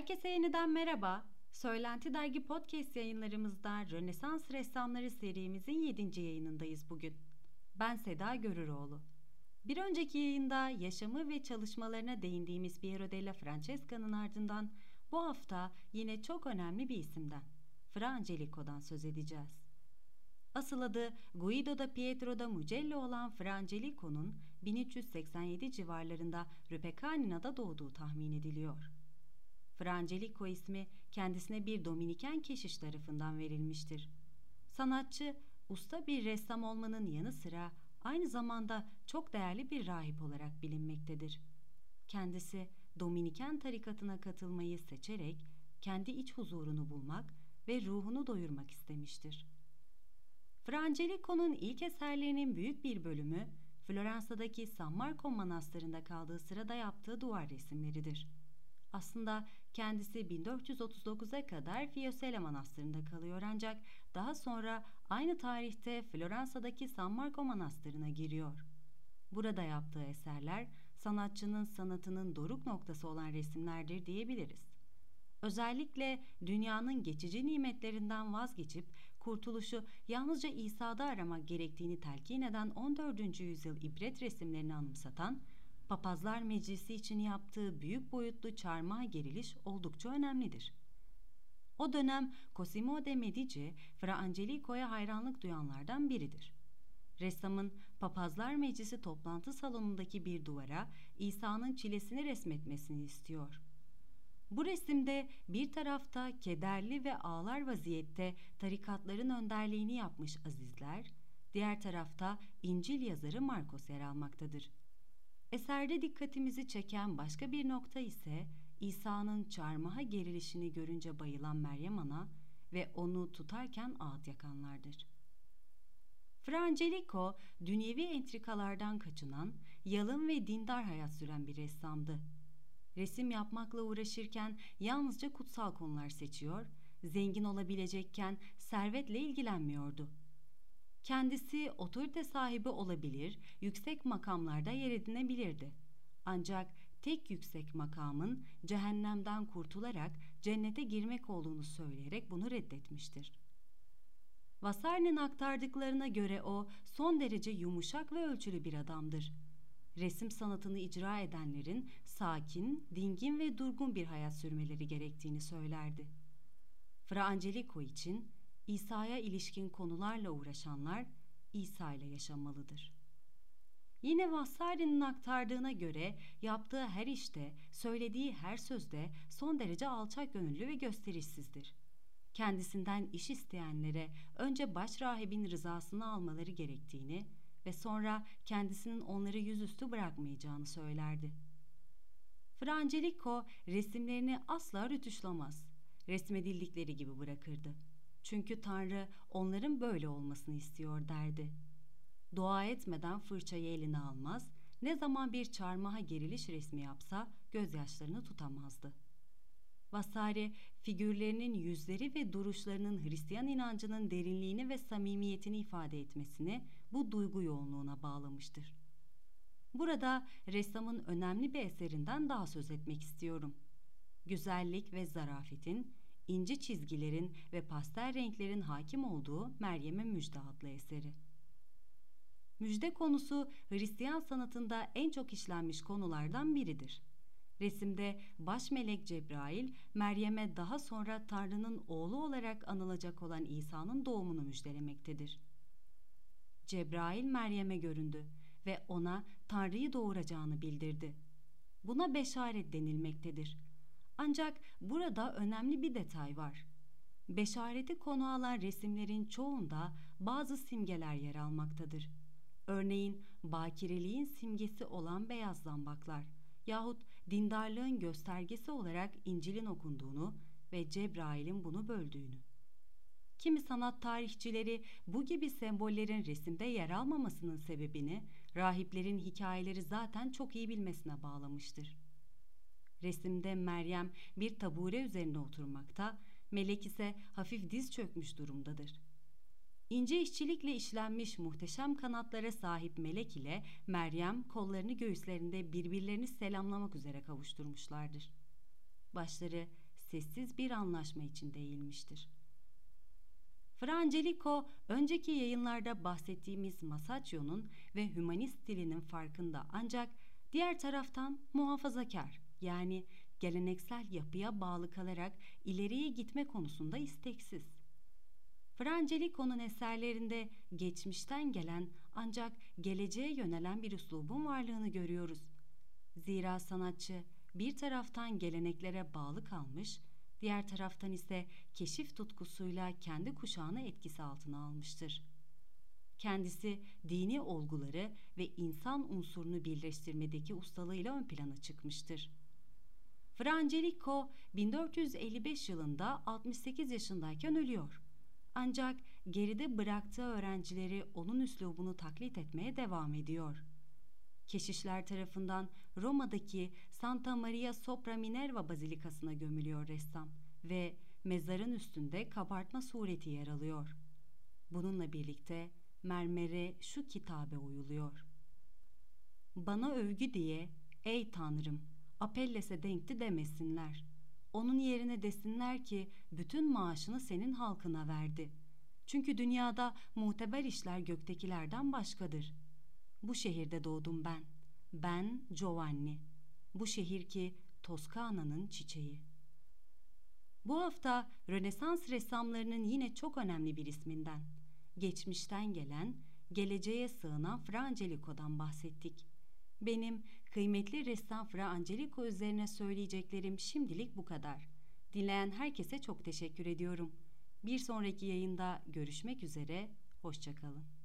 Herkese yeniden merhaba. Söylenti Dergi Podcast yayınlarımızda Rönesans Ressamları serimizin 7. yayınındayız bugün. Ben Seda Görüroğlu. Bir önceki yayında yaşamı ve çalışmalarına değindiğimiz Piero della Francesca'nın ardından bu hafta yine çok önemli bir isimden, Fra Angelico'dan söz edeceğiz. Asıl adı Guido da Pietro da Mugello olan Fra Angelico'nun 1387 civarlarında Rüpekanina'da doğduğu tahmin ediliyor. Frangelico ismi kendisine bir Dominiken keşiş tarafından verilmiştir. Sanatçı, usta bir ressam olmanın yanı sıra aynı zamanda çok değerli bir rahip olarak bilinmektedir. Kendisi Dominiken tarikatına katılmayı seçerek kendi iç huzurunu bulmak ve ruhunu doyurmak istemiştir. Frangelico'nun ilk eserlerinin büyük bir bölümü Floransa'daki San Marco Manastırı'nda kaldığı sırada yaptığı duvar resimleridir. Aslında kendisi 1439'a kadar Fiesole Manastırı'nda kalıyor ancak daha sonra aynı tarihte Floransa'daki San Marco Manastırı'na giriyor. Burada yaptığı eserler sanatçının sanatının doruk noktası olan resimlerdir diyebiliriz. Özellikle dünyanın geçici nimetlerinden vazgeçip kurtuluşu yalnızca İsa'da aramak gerektiğini telkin eden 14. yüzyıl ibret resimlerini anımsatan Papazlar Meclisi için yaptığı büyük boyutlu çarmıha geriliş oldukça önemlidir. O dönem Cosimo de Medici, Fra Angelico'ya hayranlık duyanlardan biridir. Ressamın Papazlar Meclisi toplantı salonundaki bir duvara İsa'nın çilesini resmetmesini istiyor. Bu resimde bir tarafta kederli ve ağlar vaziyette tarikatların önderliğini yapmış azizler, diğer tarafta İncil yazarı Marcos yer almaktadır. Eserde dikkatimizi çeken başka bir nokta ise İsa'nın çarmıha gerilişini görünce bayılan Meryem Ana ve onu tutarken ağıt yakanlardır. Frangelico, dünyevi entrikalardan kaçınan, yalın ve dindar hayat süren bir ressamdı. Resim yapmakla uğraşırken yalnızca kutsal konular seçiyor, zengin olabilecekken servetle ilgilenmiyordu. Kendisi otorite sahibi olabilir, yüksek makamlarda yer edinebilirdi. Ancak tek yüksek makamın cehennemden kurtularak cennete girmek olduğunu söyleyerek bunu reddetmiştir. Vasarni'nin aktardıklarına göre o son derece yumuşak ve ölçülü bir adamdır. Resim sanatını icra edenlerin sakin, dingin ve durgun bir hayat sürmeleri gerektiğini söylerdi. Fra Angelico için İsa'ya ilişkin konularla uğraşanlar İsa ile yaşamalıdır. Yine Vassari'nin aktardığına göre yaptığı her işte, söylediği her sözde son derece alçak gönüllü ve gösterişsizdir. Kendisinden iş isteyenlere önce baş rahibin rızasını almaları gerektiğini ve sonra kendisinin onları yüzüstü bırakmayacağını söylerdi. Frangelico resimlerini asla rütuşlamaz, resmedildikleri gibi bırakırdı.'' Çünkü Tanrı onların böyle olmasını istiyor derdi. Dua etmeden fırçayı eline almaz, ne zaman bir çarmıha geriliş resmi yapsa gözyaşlarını tutamazdı. Vasari figürlerinin yüzleri ve duruşlarının Hristiyan inancının derinliğini ve samimiyetini ifade etmesini bu duygu yoğunluğuna bağlamıştır. Burada ressamın önemli bir eserinden daha söz etmek istiyorum. Güzellik ve zarafetin, ince çizgilerin ve pastel renklerin hakim olduğu Meryem'e Müjde adlı eseri. Müjde konusu Hristiyan sanatında en çok işlenmiş konulardan biridir. Resimde baş melek Cebrail, Meryem'e daha sonra Tanrı'nın oğlu olarak anılacak olan İsa'nın doğumunu müjdelemektedir. Cebrail Meryem'e göründü ve ona Tanrı'yı doğuracağını bildirdi. Buna beşaret denilmektedir. Ancak burada önemli bir detay var. Beşareti konu alan resimlerin çoğunda bazı simgeler yer almaktadır. Örneğin bakireliğin simgesi olan beyaz zambaklar yahut dindarlığın göstergesi olarak İncil'in okunduğunu ve Cebrail'in bunu böldüğünü. Kimi sanat tarihçileri bu gibi sembollerin resimde yer almamasının sebebini rahiplerin hikayeleri zaten çok iyi bilmesine bağlamıştır. Resimde Meryem bir tabure üzerinde oturmakta, Melek ise hafif diz çökmüş durumdadır. İnce işçilikle işlenmiş muhteşem kanatlara sahip Melek ile Meryem kollarını göğüslerinde birbirlerini selamlamak üzere kavuşturmuşlardır. Başları sessiz bir anlaşma içinde eğilmiştir. Fra Angelico, önceki yayınlarda bahsettiğimiz Masaccio'nun ve hümanist dilinin farkında ancak diğer taraftan muhafazakar yani geleneksel yapıya bağlı kalarak ileriye gitme konusunda isteksiz. Frangelico'nun eserlerinde geçmişten gelen ancak geleceğe yönelen bir üslubun varlığını görüyoruz. Zira sanatçı bir taraftan geleneklere bağlı kalmış, diğer taraftan ise keşif tutkusuyla kendi kuşağını etkisi altına almıştır. Kendisi dini olguları ve insan unsurunu birleştirmedeki ustalığıyla ön plana çıkmıştır. Fra Angelico 1455 yılında 68 yaşındayken ölüyor. Ancak geride bıraktığı öğrencileri onun üslubunu taklit etmeye devam ediyor. Keşişler tarafından Roma'daki Santa Maria Sopra Minerva Bazilikası'na gömülüyor ressam ve mezarın üstünde kabartma sureti yer alıyor. Bununla birlikte mermere şu kitabe uyuluyor. Bana övgü diye, ey Tanrım, Apelles'e denkti demesinler. Onun yerine desinler ki bütün maaşını senin halkına verdi. Çünkü dünyada muteber işler göktekilerden başkadır. Bu şehirde doğdum ben. Ben Giovanni. Bu şehir ki Toskana'nın çiçeği. Bu hafta Rönesans ressamlarının yine çok önemli bir isminden, geçmişten gelen, geleceğe sığınan Fra Angelico'dan bahsettik. Benim kıymetli ressam Fra Angelico üzerine söyleyeceklerim şimdilik bu kadar. Dinleyen herkese çok teşekkür ediyorum. Bir sonraki yayında görüşmek üzere, hoşçakalın.